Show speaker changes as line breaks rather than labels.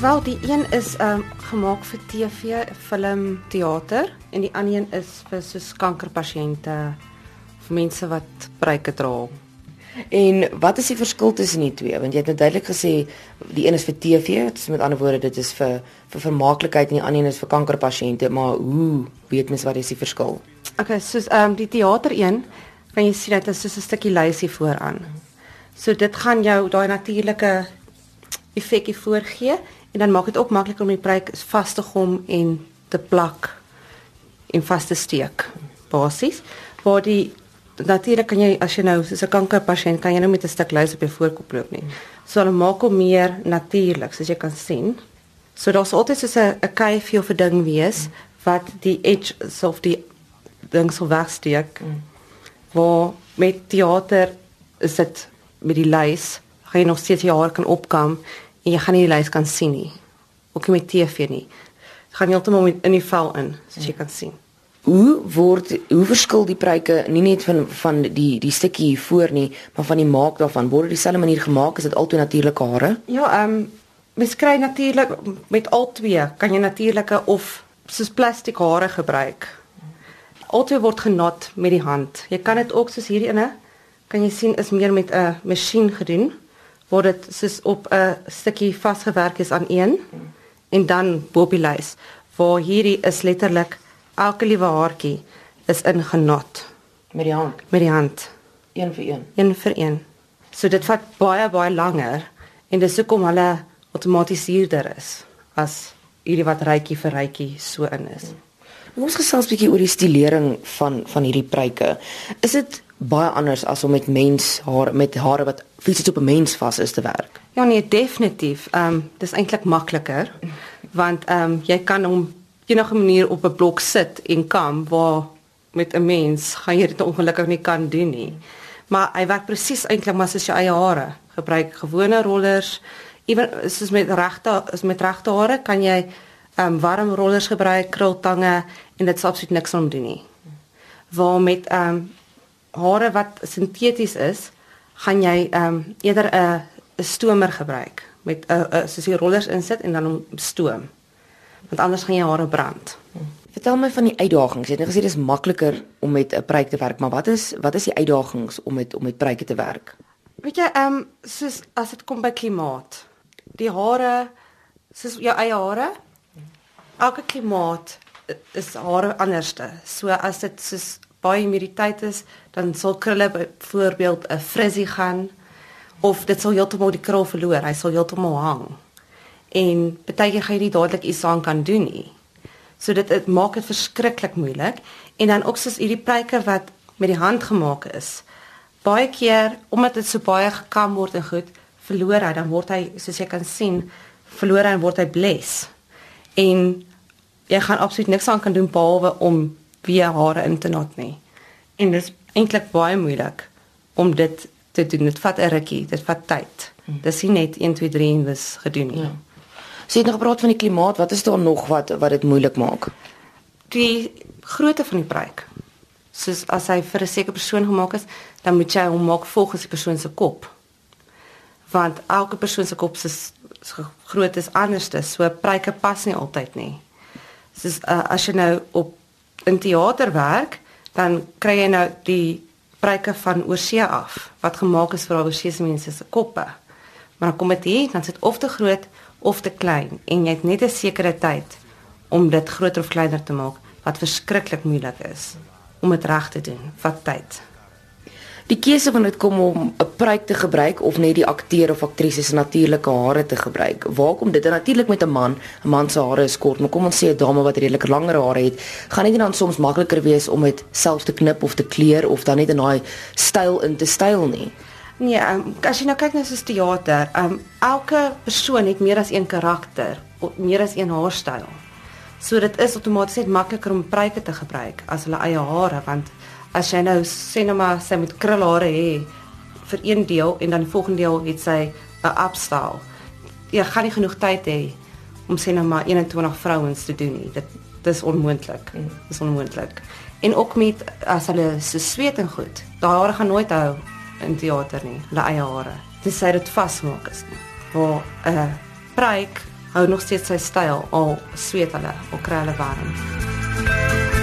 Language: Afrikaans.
Wel, die een is um gemaak vir TV, film, teater en die ander een is vir soos kankerpasiënte of mense wat pryke dra.
En wat is die verskil tussen die twee? Want jy het nou duidelik gesê die een is vir TV, dit is met ander woorde dit is vir vir vermaaklikheid en die ander een is vir kankerpasiënte, maar hoe weet mens wat is die verskil?
Okay, soos um die teater een, kan jy sien dit is soos 'n stukkie lysie vooraan. So dit gaan jou daai natuurlike effekie voorgee en dan maak dit ook makliker om die pryk vas te gom en te plak en vas te steek. Basies waar die natuurlik kan jy as jy nou soos 'n kankerpasiënt kan jy nou met 'n stuk lys op jou voorkop loop nie. So hulle maak hom meer natuurlik soos jy kan sien. So daar's altyd so 'n 'n kuifie of 'n ding wees wat die edge of die ding sou wegsteek. Waar met teater is dit met die lys gaan jy nog steeds jou haar kan opkam en jy gaan nie die lys kan sien nie. Ook nie met TV nie. Dit gaan heeltemal in die vel in, soos jy kan sien.
Hoe word hoe verskil die pryke nie net van van die die stukkie hier voor nie, maar van die maak daarvan word dit dieselfde manier gemaak is dit altyd natuurlike hare?
Ja, ehm um, mens kry natuurlik met al twee kan jy natuurlike of soos plastiek hare gebruik. Altyd word genot met die hand. Jy kan dit ook soos hierdie ene kan jy sien is meer met 'n masjien gedoen word dit soos op 'n stukkie vasgewerk is aan een en dan bo-op die lys. Waar hierdie is letterlik elke liewe haartjie is ingenot
Met die hand,
met die hand,
een vir een.
een vir een. So dit vat baie baie langer en dis hoekom hulle outomatiseerder is as hierdie wat rytjie vir rytjie so in is.
Ons gesels 'n bietjie oor die stilering van van hierdie pryke. Is dit baie anders as om met mens haar met hare wat fisies op 'n mens vas is te werk?
Ja nee, definitief. Ehm um, dis eintlik makliker want ehm um, jy kan hom enige manier op 'n blok sit en kam waar met 'n mens gaan jy dit ongelukkig nie kan doen nie. Maar hy werk presies eintlik maar soos jou eie hare. Gebruik gewone rollers. Ewen soos met regte is met regte hare kan jy ehm um, warm rollers gebruik, krultange en dit sal absoluut niks om doen nie. Waar met ehm um, hare wat sinteties is, gaan jy ehm um, eerder 'n 'n stomer gebruik met 'n uh, uh, soos die rollers insit en dan hom stoom. Want anders gaan jy hare brand.
Vertel my van die uitdagings. Jy het nou gesê dis makliker om met 'n pryk te werk, maar wat is wat is die uitdagings om met om met pryke te werk?
Weet jy, ehm um, soos as dit kom by klimaat. Die hare soos jou eie hare. Elke klimaat is hare anderste. So as dit soos baie humiditeit is, dan sal krulle byvoorbeeld 'n frizzy gaan of dit sal heeltemal die krul verloor. Hy sal heeltemal hang. En baie keer gaan jy nie dadelik iets aan kan doen nie. So dit het, maak dit verskriklik moeilik en dan ook soos hierdie pryke wat met die hand gemaak is. Baie keer omdat dit so baie gekam word en goed, verloor hy, dan word hy soos jy kan sien, verloor hy en word hy bles. En jy gaan absoluut niks aan kan doen behalwe om weer hare in te nat nie. En dit is eintlik baie moeilik om dit te doen. Dit vat 'n rukkie, dit vat tyd. Dis nie net 1 2 3 en dis gedoen nie. Ja.
Sy het nog gepraat van die klimaat. Wat is daar nog wat wat dit moeilik maak?
Die grootte van die pryk. Soos as hy vir 'n sekere persoon gemaak is, dan moet jy hom maak volgens die persoon se kop. Want elke persoon se kop is groot is anders, so pryke pas nie altyd nie. Soos uh, as jy nou op in teater werk, dan kry jy nou die pryke van oorsee af wat gemaak is vir al oorsee se mense se koppe. Maar dan kom dit hier, dan sit of te groot of te klein en jy het net 'n sekere tyd om dit groter of kleiner te maak wat verskriklik moeilik is om dit reg te doen. Vat tyd.
Die keuse van dit kom om 'n pruik te gebruik of net die akteur of aktrise se natuurlike hare te gebruik. Waar kom dit? Natuurlik met 'n man, 'n man se hare is kort, maar kom ons sê 'n dame wat redelik langer hare het, gaan dit dan soms makliker wees om dit self te knip of te kleur of dan net in daai styl in te styl nie.
Nee, um, as jy nou kyk na so 'n teater, um, elke persoon het meer as een karakter, meer as een haarstyl. So dit is outomaties net makliker om pruike te gebruik as hulle eie hare want as jy nou sê nou maar sy met krulhare hê vir een deel en dan die volgende deel het sy 'n upstyle. Jy gaan nie genoeg tyd hê om sê nou maar 21 vrouens te doen nie. Dit dis onmoontlik. Dit is onmoontlik. En ook met as hulle se sweet en goed. Daai hare gaan nooit hou in teater nie. Hulle eie hare. Dis sy dit vasmaak is. Waar 'n uh, pryk hou nog steeds sy styl al sweet hulle of kry hulle warm.